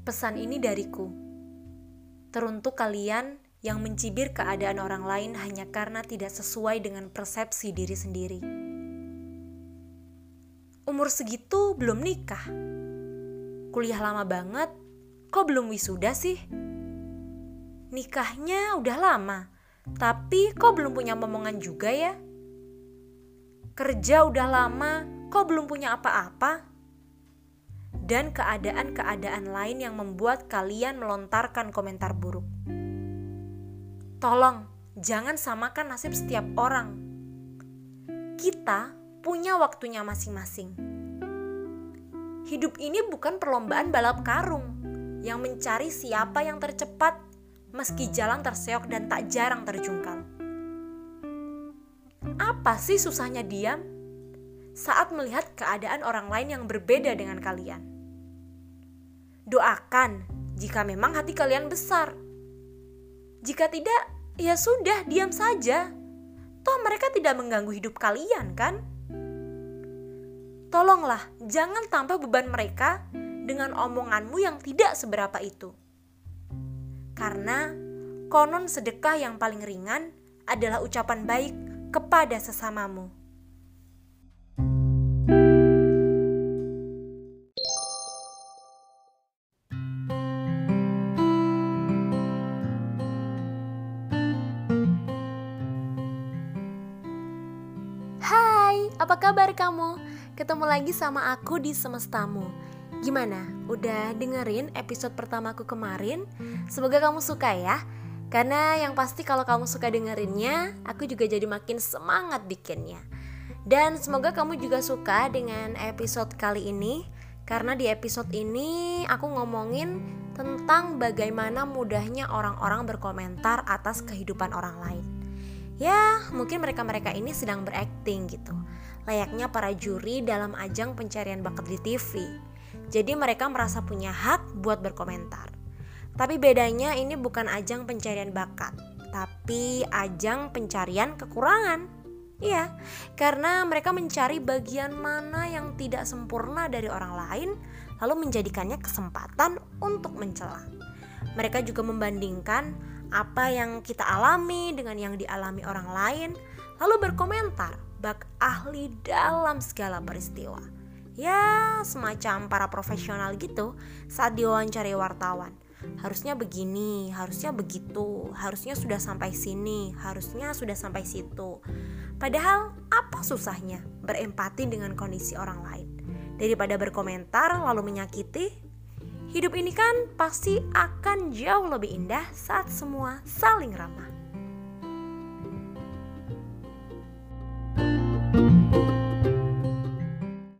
Pesan ini dariku. Teruntuk kalian yang mencibir keadaan orang lain hanya karena tidak sesuai dengan persepsi diri sendiri. Umur segitu belum nikah. Kuliah lama banget, kok belum wisuda sih? Nikahnya udah lama, tapi kok belum punya momongan juga ya? Kerja udah lama, kok belum punya apa-apa? Dan keadaan-keadaan lain yang membuat kalian melontarkan komentar buruk. Tolong, jangan samakan nasib setiap orang. Kita punya waktunya masing-masing. Hidup ini bukan perlombaan balap karung yang mencari siapa yang tercepat meski jalan terseok dan tak jarang terjungkal. Apa sih susahnya diam saat melihat keadaan orang lain yang berbeda dengan kalian? Doakan jika memang hati kalian besar. Jika tidak, ya sudah, diam saja. Toh mereka tidak mengganggu hidup kalian, kan? Tolonglah, jangan tambah beban mereka dengan omonganmu yang tidak seberapa itu. Karena konon sedekah yang paling ringan adalah ucapan baik kepada sesamamu. Apa kabar kamu? Ketemu lagi sama aku di Semestamu. Gimana? Udah dengerin episode pertamaku kemarin? Semoga kamu suka ya. Karena yang pasti kalau kamu suka dengerinnya, aku juga jadi makin semangat bikinnya. Dan semoga kamu juga suka dengan episode kali ini karena di episode ini aku ngomongin tentang bagaimana mudahnya orang-orang berkomentar atas kehidupan orang lain. Ya, mungkin mereka-mereka ini sedang berakting gitu layaknya para juri dalam ajang pencarian bakat di TV. Jadi mereka merasa punya hak buat berkomentar. Tapi bedanya ini bukan ajang pencarian bakat, tapi ajang pencarian kekurangan. Iya, karena mereka mencari bagian mana yang tidak sempurna dari orang lain, lalu menjadikannya kesempatan untuk mencela. Mereka juga membandingkan apa yang kita alami dengan yang dialami orang lain, lalu berkomentar bak ahli dalam segala peristiwa. Ya, semacam para profesional gitu saat diwawancari wartawan. Harusnya begini, harusnya begitu, harusnya sudah sampai sini, harusnya sudah sampai situ. Padahal apa susahnya berempati dengan kondisi orang lain? Daripada berkomentar lalu menyakiti, hidup ini kan pasti akan jauh lebih indah saat semua saling ramah.